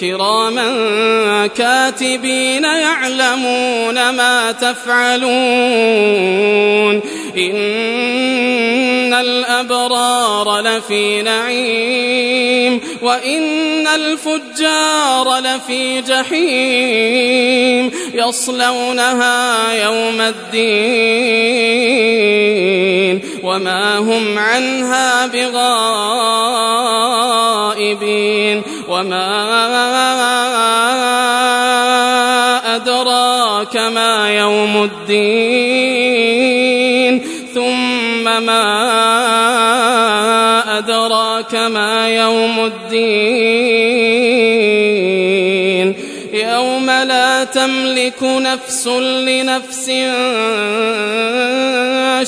كراما كاتبين يعلمون ما تفعلون إن الأبرار لفي نعيم وإن الفجار لفي جحيم يصلونها يوم الدين وما هم عنها بغائبين وما أدراك ما يوم الدين. ثم ما أدراك ما يوم الدين. يوم لا تملك نفس لنفس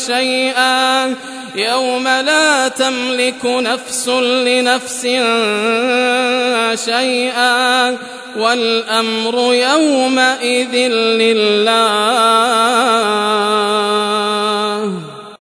شيئا. يوم لا تملك نفس لنفس شيئا والأمر يومئذ لله